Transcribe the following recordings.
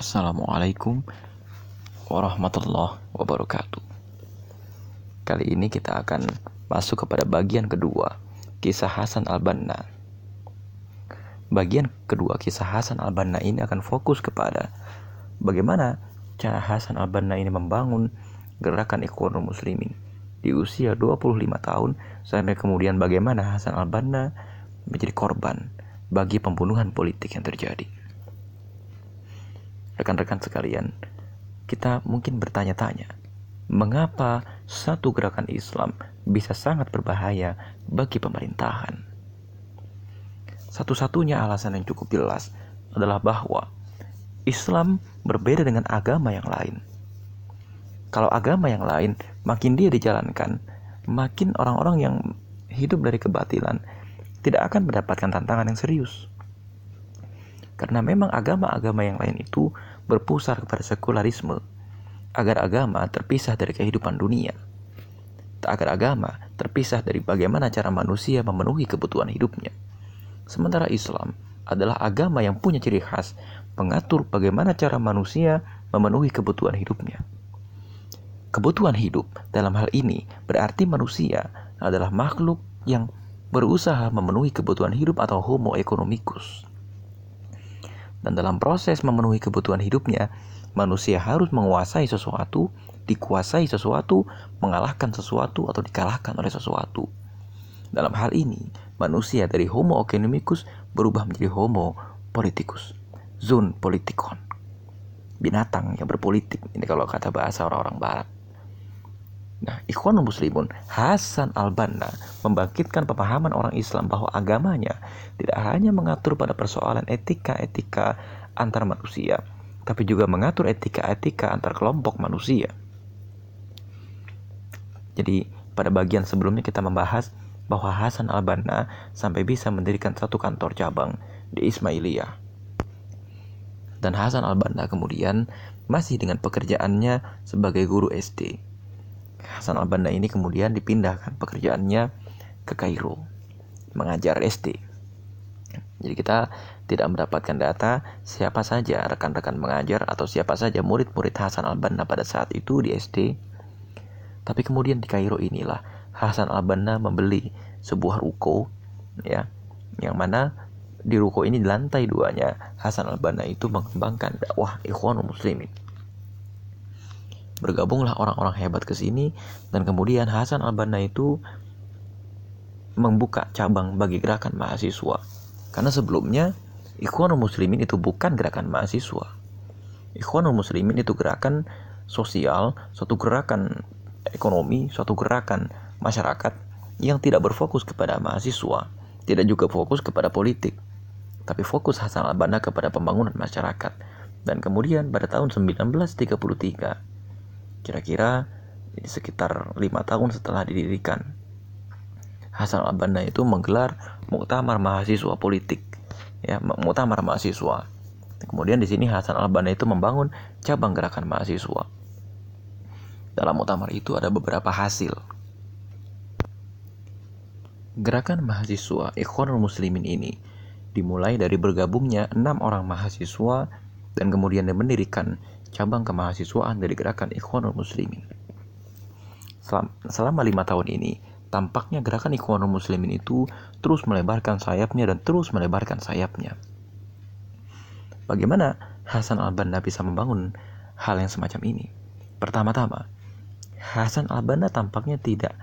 Assalamualaikum warahmatullahi wabarakatuh. Kali ini kita akan masuk kepada bagian kedua, kisah Hasan al-Banna. Bagian kedua kisah Hasan al-Banna ini akan fokus kepada bagaimana cara Hasan al-Banna ini membangun gerakan Ikhwanul Muslimin di usia 25 tahun sampai kemudian bagaimana Hasan al-Banna menjadi korban bagi pembunuhan politik yang terjadi. Rekan-rekan sekalian, kita mungkin bertanya-tanya, mengapa satu gerakan Islam bisa sangat berbahaya bagi pemerintahan? Satu-satunya alasan yang cukup jelas adalah bahwa Islam berbeda dengan agama yang lain. Kalau agama yang lain makin dia dijalankan, makin orang-orang yang hidup dari kebatilan tidak akan mendapatkan tantangan yang serius. Karena memang agama-agama yang lain itu berpusar kepada sekularisme, agar agama terpisah dari kehidupan dunia. Agar agama terpisah dari bagaimana cara manusia memenuhi kebutuhan hidupnya. Sementara Islam adalah agama yang punya ciri khas mengatur bagaimana cara manusia memenuhi kebutuhan hidupnya. Kebutuhan hidup dalam hal ini berarti manusia adalah makhluk yang berusaha memenuhi kebutuhan hidup atau homo economicus. Dan dalam proses memenuhi kebutuhan hidupnya, manusia harus menguasai sesuatu, dikuasai sesuatu, mengalahkan sesuatu, atau dikalahkan oleh sesuatu. Dalam hal ini, manusia dari homo economicus berubah menjadi homo politicus, zon politikon. Binatang yang berpolitik, ini kalau kata bahasa orang-orang barat. Nah, Ikhwanul Muslimun Hasan al-Banna membangkitkan pemahaman orang Islam bahwa agamanya tidak hanya mengatur pada persoalan etika-etika antar manusia, tapi juga mengatur etika-etika antar kelompok manusia. Jadi, pada bagian sebelumnya kita membahas bahwa Hasan al-Banna sampai bisa mendirikan satu kantor cabang di Ismailiyah. Dan Hasan al-Banna kemudian masih dengan pekerjaannya sebagai guru SD Hasan al-Banna ini kemudian dipindahkan pekerjaannya ke Kairo mengajar SD. Jadi kita tidak mendapatkan data siapa saja rekan-rekan mengajar atau siapa saja murid-murid Hasan al-Banna pada saat itu di SD. Tapi kemudian di Kairo inilah Hasan al-Banna membeli sebuah ruko ya yang mana di ruko ini di lantai duanya Hasan al-Banna itu mengembangkan dakwah Ikhwanul Muslimin bergabunglah orang-orang hebat ke sini dan kemudian Hasan al-Banna itu membuka cabang bagi gerakan mahasiswa. Karena sebelumnya Ikhwanul Muslimin itu bukan gerakan mahasiswa. Ikhwanul Muslimin itu gerakan sosial, suatu gerakan ekonomi, suatu gerakan masyarakat yang tidak berfokus kepada mahasiswa, tidak juga fokus kepada politik, tapi fokus Hasan al-Banna kepada pembangunan masyarakat. Dan kemudian pada tahun 1933 Kira-kira sekitar lima tahun setelah didirikan. Hasan al-Banna itu menggelar muktamar mahasiswa politik, ya muktamar mahasiswa. Kemudian di sini Hasan al-Banna itu membangun cabang gerakan mahasiswa. Dalam muktamar itu ada beberapa hasil. Gerakan mahasiswa Ikhwanul Muslimin ini dimulai dari bergabungnya enam orang mahasiswa dan kemudian mendirikan cabang kemahasiswaan dari gerakan Ikhwanul Muslimin. Selama lima tahun ini, tampaknya gerakan Ikhwanul Muslimin itu terus melebarkan sayapnya dan terus melebarkan sayapnya. Bagaimana Hasan al-Banna bisa membangun hal yang semacam ini? Pertama-tama, Hasan al-Banna tampaknya tidak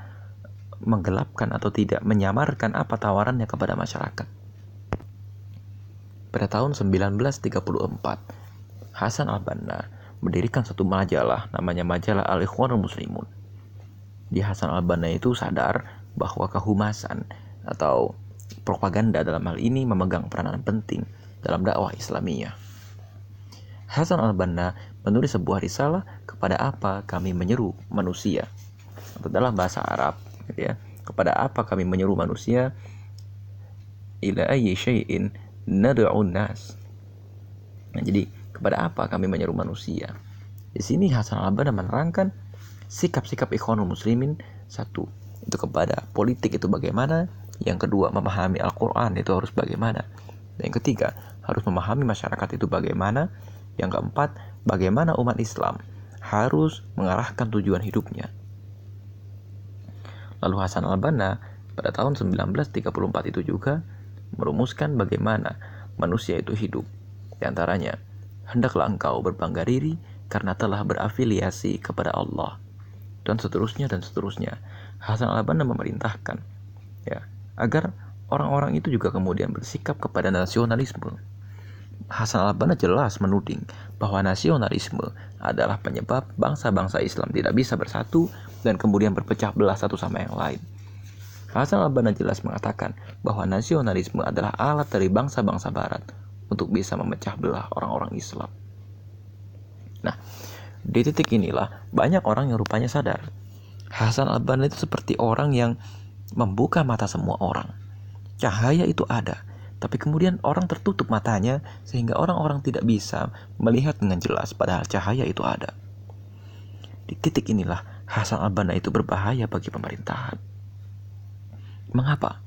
menggelapkan atau tidak menyamarkan apa tawarannya kepada masyarakat. Pada tahun 1934, Hasan al-Banna mendirikan satu majalah namanya majalah Al-Ikhwanul Muslimun. Di Hasan al-Banna itu sadar bahwa kehumasan atau propaganda dalam hal ini memegang peranan penting dalam dakwah Islamiyah. Hasan al-Banna menulis sebuah risalah kepada apa kami menyeru manusia atau dalam bahasa Arab gitu ya kepada apa kami menyeru manusia ila ayyi syai'in nad'un nas nah, jadi kepada apa kami menyeru manusia? Di sini Hasan al-Banna menerangkan sikap-sikap ikhwanul muslimin satu itu kepada politik itu bagaimana, yang kedua memahami Al-Quran itu harus bagaimana, dan yang ketiga harus memahami masyarakat itu bagaimana, Yang keempat, bagaimana umat Islam harus mengarahkan tujuan hidupnya. Lalu Hasan al-Banna pada tahun 1934 itu juga merumuskan bagaimana manusia itu hidup. Di antaranya, hendaklah engkau berbangga diri karena telah berafiliasi kepada Allah. Dan seterusnya dan seterusnya. Hasan al-Banna memerintahkan ya agar orang-orang itu juga kemudian bersikap kepada nasionalisme Hasan al-Banna jelas menuding bahwa nasionalisme adalah penyebab bangsa-bangsa Islam tidak bisa bersatu dan kemudian berpecah belah satu sama yang lain. Hasan al-Banna jelas mengatakan bahwa nasionalisme adalah alat dari bangsa-bangsa barat untuk bisa memecah belah orang-orang Islam. Nah, di titik inilah banyak orang yang rupanya sadar. Hasan al-Banna itu seperti orang yang membuka mata semua orang. Cahaya itu ada, tapi kemudian orang tertutup matanya sehingga orang-orang tidak bisa melihat dengan jelas padahal cahaya itu ada. Di titik inilah Hasan al-Banna itu berbahaya bagi pemerintahan. Mengapa?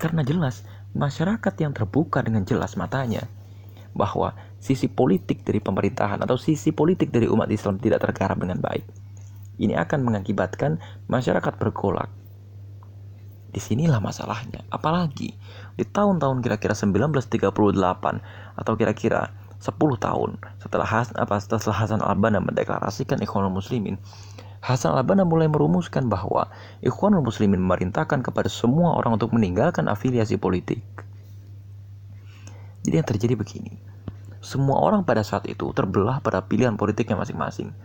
Karena jelas masyarakat yang terbuka dengan jelas matanya bahwa sisi politik dari pemerintahan atau sisi politik dari umat Islam tidak tergarap dengan baik. Ini akan mengakibatkan masyarakat bergolak Di sinilah masalahnya. Apalagi di tahun-tahun kira-kira 1938 atau kira-kira 10 tahun setelah Has, apa setelah Hasan al-Banna mendeklarasikan Ikhwanul Muslimin, Hasan al-Banna mulai merumuskan bahwa Ikhwanul Muslimin memerintahkan kepada semua orang untuk meninggalkan afiliasi politik. Jadi yang terjadi begini, semua orang pada saat itu terbelah pada pilihan politiknya masing-masing,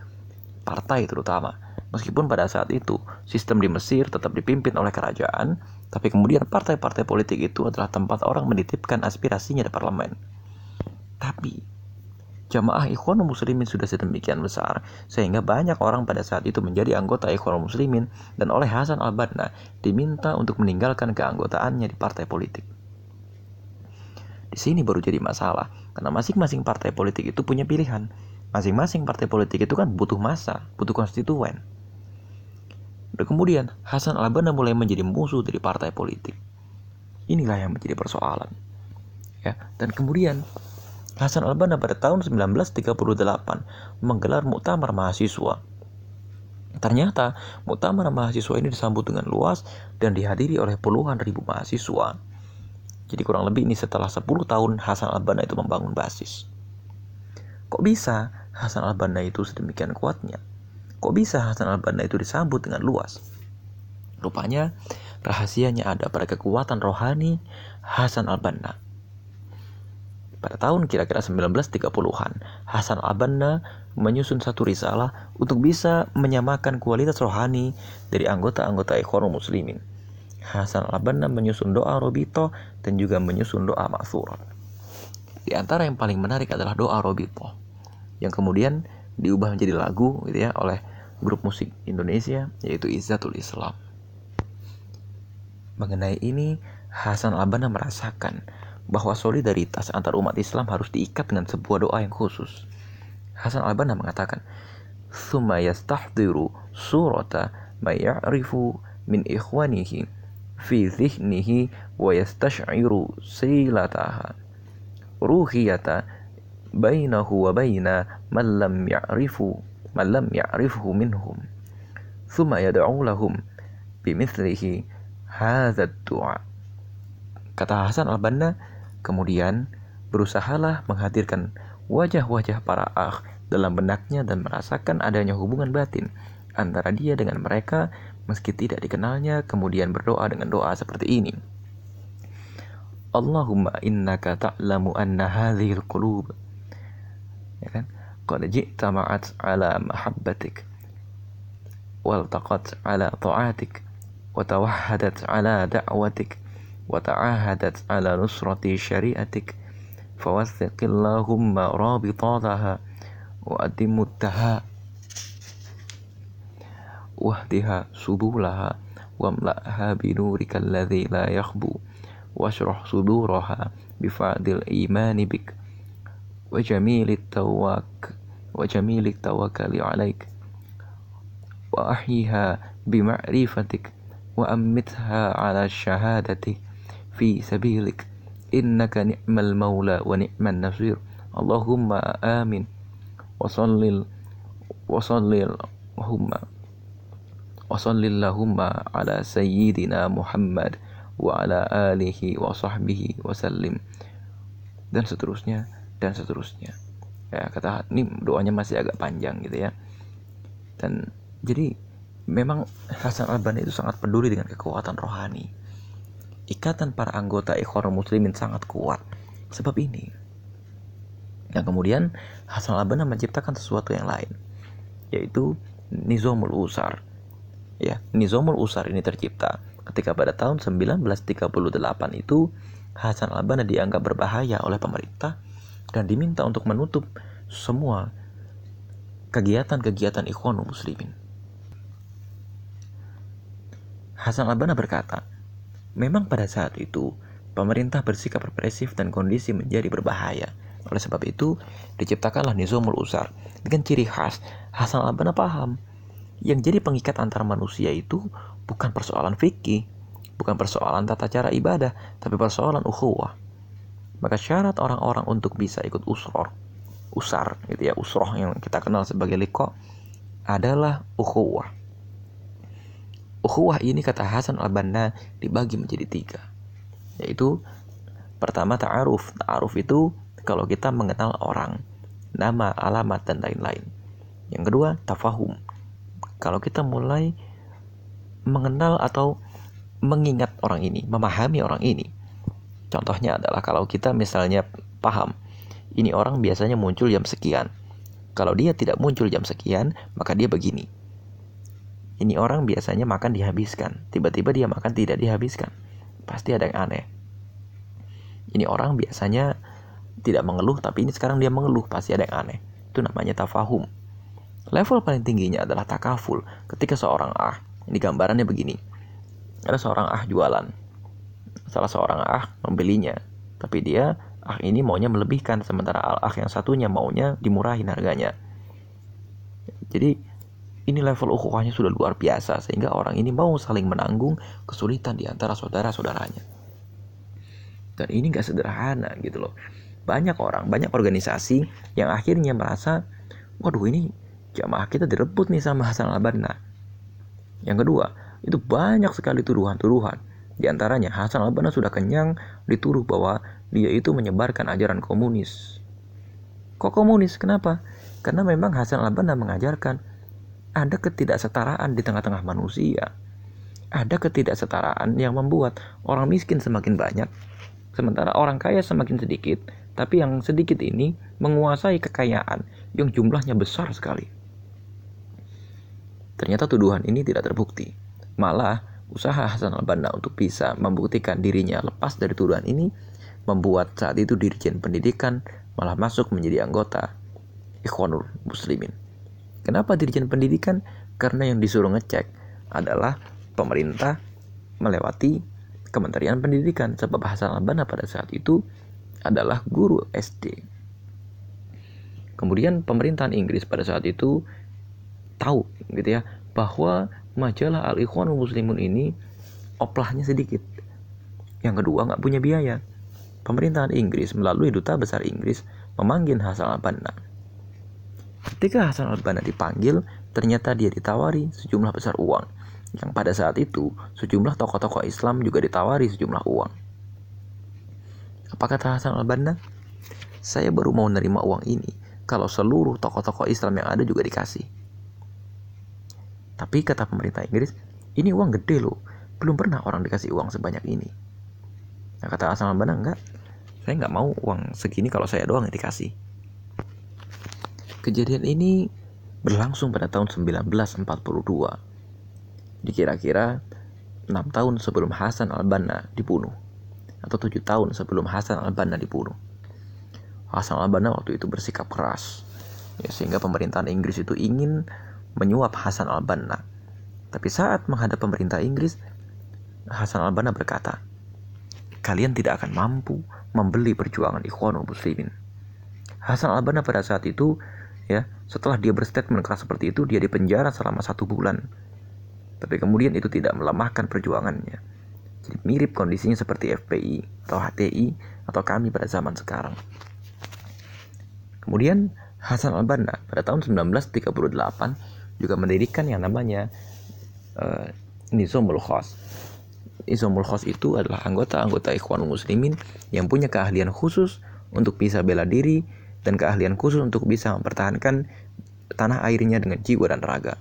partai terutama. Meskipun pada saat itu sistem di Mesir tetap dipimpin oleh kerajaan, tapi kemudian partai-partai politik itu adalah tempat orang menitipkan aspirasinya di parlemen. Tapi jamaah Ikhwanul Muslimin sudah sedemikian besar sehingga banyak orang pada saat itu menjadi anggota Ikhwanul Muslimin dan oleh Hasan al-Banna diminta untuk meninggalkan keanggotaannya di partai politik. Di sini baru jadi masalah karena masing-masing partai politik itu punya pilihan. Masing-masing partai politik itu kan butuh masa, butuh konstituen. Dan kemudian Hasan al-Banna mulai menjadi musuh dari partai politik. Inilah yang menjadi persoalan. Ya, dan kemudian Hasan al-Banna pada tahun 1938 menggelar muktamar mahasiswa. Ternyata muktamar mahasiswa ini disambut dengan luas dan dihadiri oleh puluhan ribu mahasiswa. Jadi kurang lebih ini setelah 10 tahun Hasan al-Banna itu membangun basis. Kok bisa Hasan al-Banna itu sedemikian kuatnya? Kok bisa Hasan al-Banna itu disambut dengan luas? Rupanya rahasianya ada pada kekuatan rohani Hasan al-Banna. Pada tahun kira-kira 1930-an, Hasan al-Banna menyusun satu risalah untuk bisa menyamakan kualitas rohani dari anggota-anggota Ikhwanul Muslimin. Hasan al-Banna menyusun doa Robito dan juga menyusun doa Ma'thurat. Di antara yang paling menarik adalah doa Robito yang kemudian diubah menjadi lagu gitu ya oleh grup musik Indonesia yaitu Izzatul Islam. Mengenai ini, Hasan al-Banna merasakan bahwa solidaritas antar umat Islam harus diikat dengan sebuah doa yang khusus. Hasan al-Banna mengatakan, "Tsumma yastahdiru surata ma ya'rifu min ikhwanihi fi dhihnihi wa yastash'iru silataha ruhiyata bainahu wa baina man lam ya'rifu man lam ya'rifhu minhum thumma yad'u lahum bimithlihi hadzal du'a kata Hasan al-Banna Kemudian, berusahalah menghadirkan wajah-wajah para akh dalam benaknya dan merasakan adanya hubungan batin antara dia dengan mereka meski tidak dikenalnya, kemudian berdoa dengan doa seperti ini. Allahumma innaka ta'lamu anna hadhil qulub. Ya kan? Qad ji'ta ma'at ala mahabbatik waltaqat ala ta'atik wa ala da'watik. وتعاهدت على نصرة شريعتك. فوثق اللهم رابطاتها وأدم التها واهدها سبولها واملأها بنورك الذي لا يخبو واشرح صدورها بفعل الإيمان بك. وجميل التواك وجميل التوكل عليك. وأحيها بمعرفتك وأمتها على fi sabilik. Innaka ni'mal maula wa ni'man nasir. Allahumma amin. Wa sallil wa sallil humma wa sallillahumma ala sayyidina Muhammad wa ala alihi wa sahbihi wa sallim. Dan seterusnya dan seterusnya. Ya kata ini doanya masih agak panjang gitu ya. Dan jadi memang Hasan Albani itu sangat peduli dengan kekuatan rohani ikatan para anggota ikhwan muslimin sangat kuat. Sebab ini. Yang kemudian Hasan Albana menciptakan sesuatu yang lain. Yaitu Nizamul Usar. Ya Nizamul Usar ini tercipta ketika pada tahun 1938 itu Hasan Albana dianggap berbahaya oleh pemerintah dan diminta untuk menutup semua kegiatan-kegiatan ikhwanul muslimin. Hasan Albana berkata, memang pada saat itu pemerintah bersikap represif dan kondisi menjadi berbahaya oleh sebab itu, diciptakanlah nizamul usar dengan ciri khas Hasan al-Banna paham yang jadi pengikat antara manusia itu bukan persoalan fikih, bukan persoalan tata cara ibadah, tapi persoalan ukhuwah. Maka syarat orang-orang untuk bisa ikut usror, usar gitu ya, usroh yang kita kenal sebagai liko adalah ukhuwah. Ukhuwah ini kata Hasan al-Banna dibagi menjadi tiga, yaitu pertama ta'aruf. Ta'aruf itu kalau kita mengenal orang, nama, alamat, dan lain-lain. Yang kedua, tafahum. Kalau kita mulai mengenal atau mengingat orang ini, memahami orang ini. Contohnya adalah kalau kita misalnya paham, ini orang biasanya muncul jam sekian. Kalau dia tidak muncul jam sekian, maka dia begini. Ini orang biasanya makan dihabiskan, tiba-tiba dia makan tidak dihabiskan. Pasti ada yang aneh. Ini orang biasanya tidak mengeluh tapi ini sekarang dia mengeluh pasti ada yang aneh. Itu namanya tafahum. Level paling tingginya adalah takaful ketika seorang ah. Ini gambarannya begini. Ada seorang ah jualan. Salah seorang ah membelinya. Tapi dia ah ini maunya melebihkan sementara al ah yang satunya maunya dimurahin harganya. Jadi ini level ukhuwahnya sudah luar biasa sehingga orang ini mau saling menanggung kesulitan di antara saudara-saudaranya dan ini gak sederhana gitu loh banyak orang, banyak organisasi yang akhirnya merasa, waduh ini jamaah kita direbut nih sama Hasan al-Banna. Yang kedua, itu banyak sekali tuduhan-tuduhan. Di antaranya Hasan al-Banna sudah kenyang dituduh bahwa dia itu menyebarkan ajaran komunis. Kok komunis? Kenapa? Karena memang Hasan al-Banna mengajarkan ada ketidaksetaraan di tengah-tengah manusia. Ada ketidaksetaraan yang membuat orang miskin semakin banyak, sementara orang kaya semakin sedikit, tapi yang sedikit ini menguasai kekayaan yang jumlahnya besar sekali. Ternyata tuduhan ini tidak terbukti. Malah, usaha Hasan al-Banna untuk bisa membuktikan dirinya lepas dari tuduhan ini membuat saat itu Dirjen Pendidikan malah masuk menjadi anggota Ikhwanul Muslimin. Kenapa Dirjen Pendidikan? Karena yang disuruh ngecek adalah pemerintah melewati Kementerian Pendidikan sebab Hasan al-Banna pada saat itu adalah guru SD. Kemudian pemerintahan Inggris pada saat itu tahu gitu ya bahwa majalah Al Ikhwanul Muslimun ini oplahnya sedikit. Yang kedua nggak punya biaya. Pemerintahan Inggris melalui duta besar Inggris memanggil Hasan al-Banna. Ketika Hasan al-Banna dipanggil, ternyata dia ditawari sejumlah besar uang. Yang pada saat itu, sejumlah tokoh-tokoh Islam juga ditawari sejumlah uang. Apa kata Hasan al-Banna? Saya baru mau nerima uang ini kalau seluruh tokoh-tokoh Islam yang ada juga dikasih. Tapi kata pemerintah Inggris, ini uang gede loh. Belum pernah orang dikasih uang sebanyak ini. Nah, kata Hasan al-Banna, enggak. Saya nggak mau uang segini kalau saya doang yang dikasih. Kejadian ini berlangsung pada tahun 1942. Dikira-kira 6 tahun sebelum Hasan al-Banna dibunuh atau tujuh tahun sebelum Hasan al-Banna dibunuh. Hasan al-Banna waktu itu bersikap keras, ya, sehingga pemerintahan Inggris itu ingin menyuap Hasan al-Banna. Tapi saat menghadap pemerintah Inggris, Hasan al-Banna berkata, kalian tidak akan mampu membeli perjuangan Ikhwanul Muslimin. Hasan al-Banna pada saat itu, ya, setelah dia berstatement keras seperti itu, dia dipenjara selama satu bulan. Tapi kemudian itu tidak melemahkan perjuangannya jadi mirip kondisinya seperti FPI atau HTI atau kami pada zaman sekarang. Kemudian Hasan al-Banna pada tahun 1938 juga mendirikan yang namanya uh, Nizamul Khas. Nizamul Khas itu adalah anggota-anggota Ikhwanul Muslimin yang punya keahlian khusus untuk bisa bela diri dan keahlian khusus untuk bisa mempertahankan tanah airnya dengan jiwa dan raga.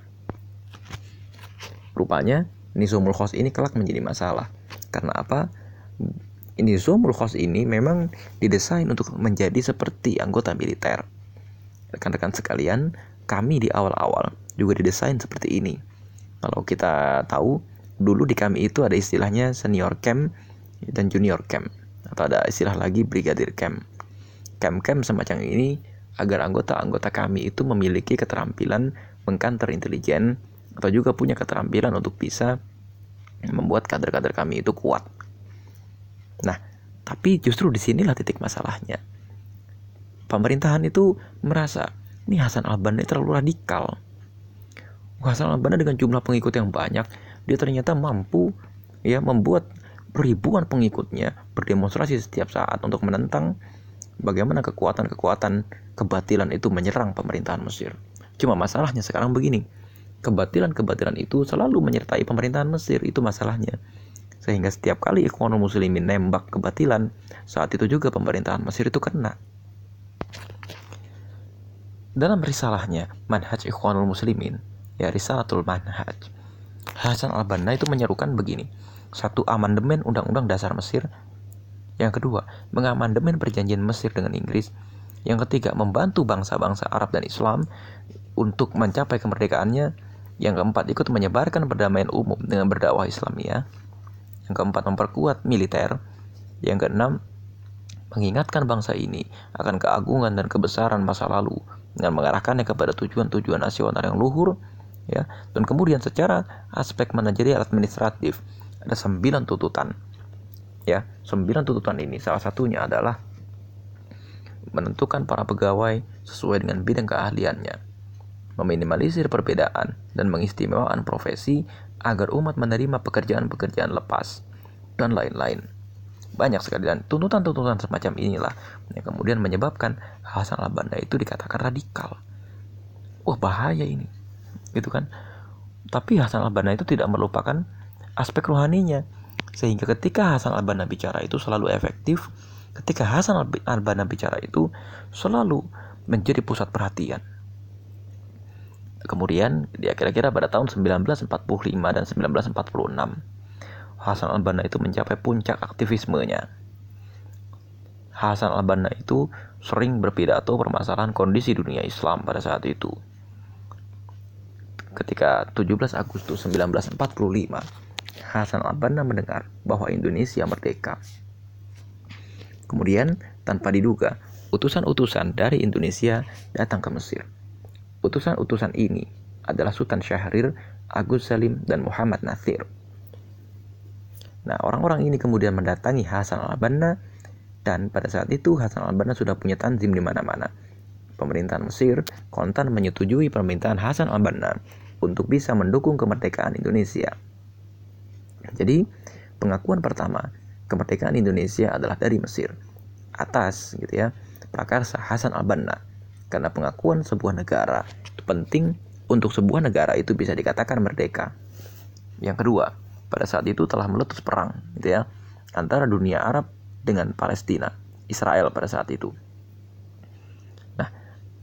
Rupanya Nizamul Khas ini kelak menjadi masalah. Karena apa? Nizamul Khas ini memang didesain untuk menjadi seperti anggota militer rekan-rekan sekalian, kami di awal-awal juga didesain seperti ini. Kalau kita tahu, dulu di kami itu ada istilahnya senior camp dan junior camp. Atau ada istilah lagi brigadir camp. Camp-camp semacam ini agar anggota-anggota kami itu memiliki keterampilan mengkanter intelijen atau juga punya keterampilan untuk bisa membuat kader-kader kami itu kuat. Nah, tapi justru di sinilah titik masalahnya pemerintahan itu merasa ini Hasan al-Banna terlalu radikal. Hasan al-Banna dengan jumlah pengikut yang banyak, dia ternyata mampu ya membuat ribuan pengikutnya berdemonstrasi setiap saat untuk menentang bagaimana kekuatan-kekuatan kebatilan itu menyerang pemerintahan Mesir. Cuma masalahnya sekarang begini, kebatilan-kebatilan itu selalu menyertai pemerintahan Mesir, itu masalahnya. Sehingga setiap kali Ikhwanul Muslimin nembak kebatilan, saat itu juga pemerintahan Mesir itu kena. Dalam risalahnya, Manhaj Ikhwanul Muslimin, ya Risalatul Manhaj, Hasan al-Banna itu menyerukan begini. Satu, amandemen Undang-Undang Dasar Mesir. Yang kedua, mengamandemen perjanjian Mesir dengan Inggris. Yang ketiga, membantu bangsa-bangsa Arab dan Islam untuk mencapai kemerdekaannya. Yang keempat, ikut menyebarkan perdamaian umum dengan berdakwah Islamia. Yang keempat, memperkuat militer. Yang keenam, mengingatkan bangsa ini akan keagungan dan kebesaran masa lalu dengan mengarahkannya kepada tujuan-tujuan nasional yang luhur ya dan kemudian secara aspek manajerial administratif ada sembilan tuntutan ya sembilan tuntutan ini salah satunya adalah menentukan para pegawai sesuai dengan bidang keahliannya meminimalisir perbedaan dan mengistimewakan profesi agar umat menerima pekerjaan-pekerjaan lepas dan lain-lain banyak sekali dan tuntutan-tuntutan semacam inilah yang kemudian menyebabkan Hasan al-Banna itu dikatakan radikal. Wah bahaya ini, gitu kan? Tapi Hasan al-Banna itu tidak melupakan aspek rohaninya, sehingga ketika Hasan al-Banna bicara itu selalu efektif. Ketika Hasan al-Banna bicara itu selalu menjadi pusat perhatian. Kemudian dia kira-kira pada tahun 1945 dan 1946 Hasan al-Banna itu mencapai puncak aktivismenya. Hasan al-Banna itu sering berpidato permasalahan kondisi dunia Islam pada saat itu. Ketika 17 Agustus 1945, Hasan al-Banna mendengar bahwa Indonesia merdeka. Kemudian, tanpa diduga, utusan-utusan dari Indonesia datang ke Mesir. Utusan-utusan ini adalah Sultan Syahrir, Agus Salim, dan Muhammad Nasir. Nah, orang-orang ini kemudian mendatangi Hasan al-Banna dan pada saat itu Hasan al-Banna sudah punya tanzim di mana-mana. Pemerintahan Mesir kontan menyetujui permintaan Hasan al-Banna untuk bisa mendukung kemerdekaan Indonesia. Jadi, pengakuan pertama kemerdekaan Indonesia adalah dari Mesir. Atas gitu ya, prakarsa Hasan al-Banna. Karena pengakuan sebuah negara itu penting untuk sebuah negara itu bisa dikatakan merdeka. Yang kedua, pada saat itu telah meletus perang gitu ya antara dunia Arab dengan Palestina Israel pada saat itu nah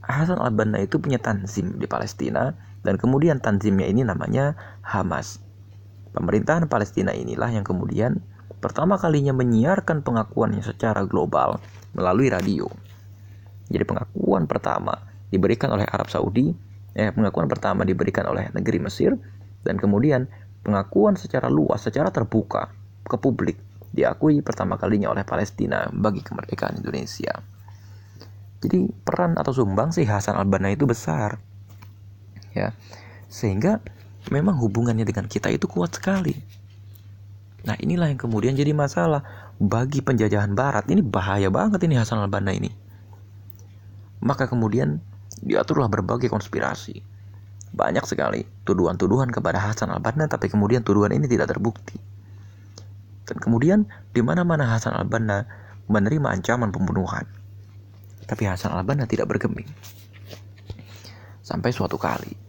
Hasan al-Banna itu punya tanzim di Palestina dan kemudian tanzimnya ini namanya Hamas pemerintahan Palestina inilah yang kemudian pertama kalinya menyiarkan pengakuannya secara global melalui radio jadi pengakuan pertama diberikan oleh Arab Saudi eh, pengakuan pertama diberikan oleh negeri Mesir dan kemudian pengakuan secara luas, secara terbuka ke publik diakui pertama kalinya oleh Palestina bagi kemerdekaan Indonesia. Jadi peran atau sumbang sih Hasan al-Banna itu besar. Ya. Sehingga memang hubungannya dengan kita itu kuat sekali. Nah, inilah yang kemudian jadi masalah bagi penjajahan barat. Ini bahaya banget ini Hasan al-Banna ini. Maka kemudian diaturlah berbagai konspirasi banyak sekali tuduhan-tuduhan kepada Hasan al-Banna tapi kemudian tuduhan ini tidak terbukti. Dan kemudian di mana-mana Hasan al-Banna menerima ancaman pembunuhan. Tapi Hasan al-Banna tidak bergeming. Sampai suatu kali,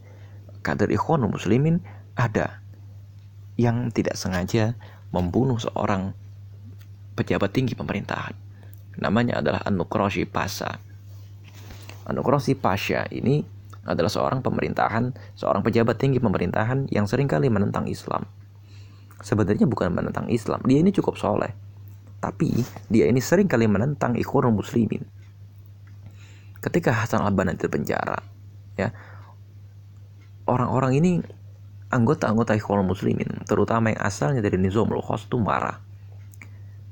kader Ikhwanul Muslimin ada yang tidak sengaja membunuh seorang pejabat tinggi pemerintahan. Namanya adalah Anukroshi Pasha. Anukroshi Pasha ini adalah seorang pemerintahan, seorang pejabat tinggi pemerintahan yang sering kali menentang Islam. Sebenarnya bukan menentang Islam, dia ini cukup soleh. Tapi dia ini sering kali menentang ikhwanul muslimin. Ketika Hasan al-Banna di penjara, ya orang-orang ini anggota-anggota ikhwanul muslimin, terutama yang asalnya dari Nizamul Khos itu marah.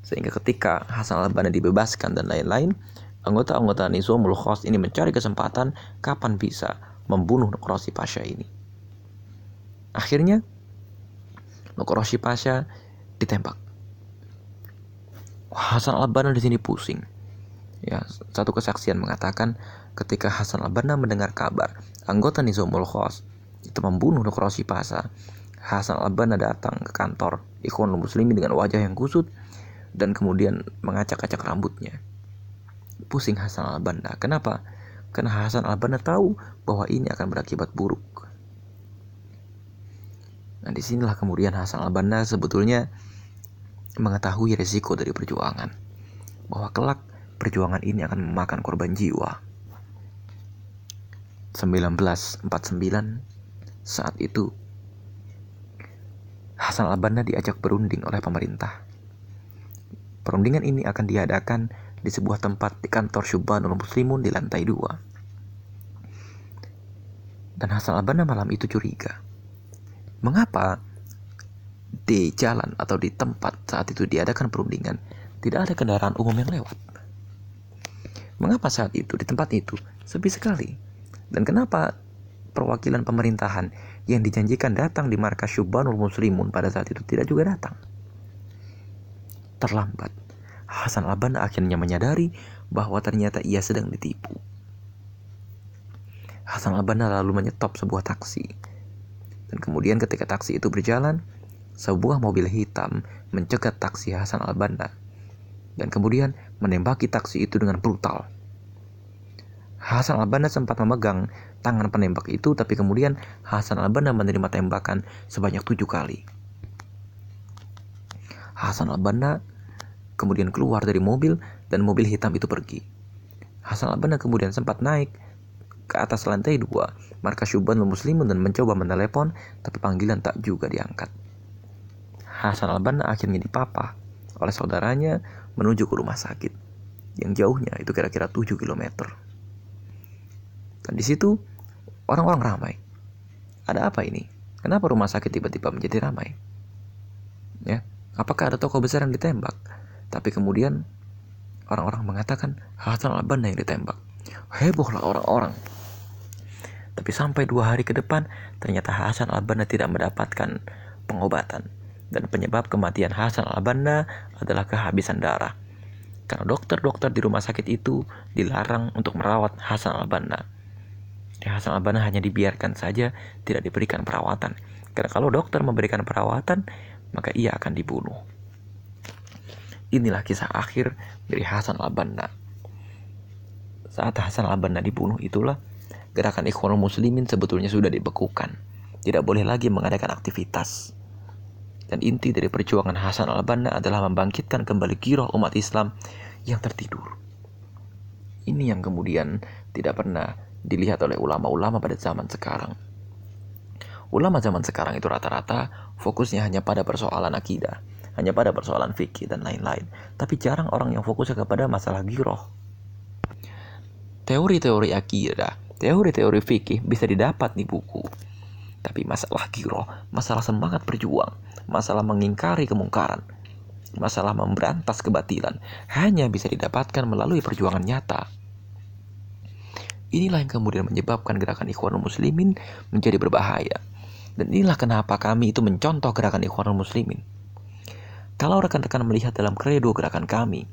Sehingga ketika Hasan al-Banna dibebaskan dan lain-lain, Anggota-anggota Nizamul Khos ini mencari kesempatan kapan bisa membunuh Nukrosi Pasha ini. Akhirnya, Nukrosi Pasha ditembak. Hasan al-Banna di sini pusing. Ya, satu kesaksian mengatakan ketika Hasan al-Banna mendengar kabar anggota Nizamul Khos itu membunuh Nukrosi Pasha, Hasan al-Banna datang ke kantor Ikhwanul Muslimin dengan wajah yang kusut dan kemudian mengacak-acak rambutnya pusing Hasan al-Banna. Kenapa? Karena Hasan al-Banna tahu bahwa ini akan berakibat buruk. Nah di sinilah kemudian Hasan al-Banna sebetulnya mengetahui resiko dari perjuangan. Bahwa kelak perjuangan ini akan memakan korban jiwa. 1949 saat itu Hasan al-Banna diajak berunding oleh pemerintah. Perundingan ini akan diadakan di sebuah tempat di kantor Syubhanul Muslimun di lantai dua. Dan Hasan al-Banna malam itu curiga. Mengapa di jalan atau di tempat saat itu diadakan perundingan tidak ada kendaraan umum yang lewat? Mengapa saat itu di tempat itu sepi sekali? Dan kenapa perwakilan pemerintahan yang dijanjikan datang di markas Syubhanul Muslimun pada saat itu tidak juga datang? Terlambat Hasan al-Banna akhirnya menyadari bahwa ternyata ia sedang ditipu. Hasan al-Banna lalu menyetop sebuah taksi. Dan kemudian ketika taksi itu berjalan, sebuah mobil hitam mencegat taksi Hasan al-Banna. Dan kemudian menembaki taksi itu dengan brutal. Hasan al-Banna sempat memegang tangan penembak itu, tapi kemudian Hasan al-Banna menerima tembakan sebanyak tujuh kali. Hasan al-Banna kemudian keluar dari mobil dan mobil hitam itu pergi. Hasan al-Banna kemudian sempat naik ke atas lantai dua markas Syuban Muslimun dan mencoba menelepon tapi panggilan tak juga diangkat. Hasan al-Banna akhirnya dipapah oleh saudaranya menuju ke rumah sakit yang jauhnya itu kira-kira 7 km. Dan di situ orang-orang ramai. Ada apa ini? Kenapa rumah sakit tiba-tiba menjadi ramai? Ya, apakah ada toko besar yang ditembak? Tapi kemudian orang-orang mengatakan Hasan al-Banna yang ditembak. Hebohlah orang-orang. Tapi sampai dua hari ke depan, ternyata Hasan al-Banna tidak mendapatkan pengobatan. Dan penyebab kematian Hasan al-Banna adalah kehabisan darah. Karena dokter-dokter di rumah sakit itu dilarang untuk merawat Hasan al-Banna. Hasan al-Banna hanya dibiarkan saja, tidak diberikan perawatan. Karena kalau dokter memberikan perawatan, maka ia akan dibunuh. Inilah kisah akhir dari Hasan al-Banna. Saat Hasan al-Banna dibunuh itulah gerakan Ikhwanul Muslimin sebetulnya sudah dibekukan. Tidak boleh lagi mengadakan aktivitas. Dan inti dari perjuangan Hasan al-Banna adalah membangkitkan kembali giroh umat Islam yang tertidur. Ini yang kemudian tidak pernah dilihat oleh ulama-ulama pada zaman sekarang. Ulama zaman sekarang itu rata-rata fokusnya hanya pada persoalan akidah hanya pada persoalan fikih dan lain-lain. Tapi jarang orang yang fokusnya kepada masalah giroh. Teori-teori akidah, teori-teori fikih bisa didapat di buku. Tapi masalah giroh, masalah semangat berjuang, masalah mengingkari kemungkaran, masalah memberantas kebatilan, hanya bisa didapatkan melalui perjuangan nyata. Inilah yang kemudian menyebabkan gerakan Ikhwanul Muslimin menjadi berbahaya. Dan inilah kenapa kami itu mencontoh gerakan Ikhwanul Muslimin. Kalau rekan-rekan melihat dalam kredo gerakan kami,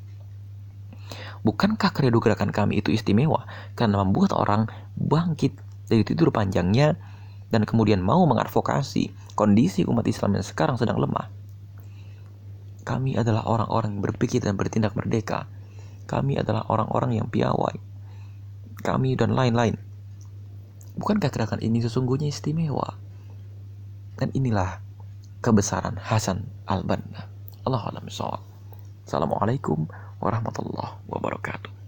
bukankah kredo gerakan kami itu istimewa karena membuat orang bangkit dari tidur panjangnya dan kemudian mau mengadvokasi kondisi umat Islam yang sekarang sedang lemah? Kami adalah orang-orang yang berpikir dan bertindak merdeka. Kami adalah orang-orang yang piawai. Kami dan lain-lain. Bukankah gerakan ini sesungguhnya istimewa? Dan inilah kebesaran Hasan al-Banna. Allah Assalamualaikum warahmatullahi wabarakatuh.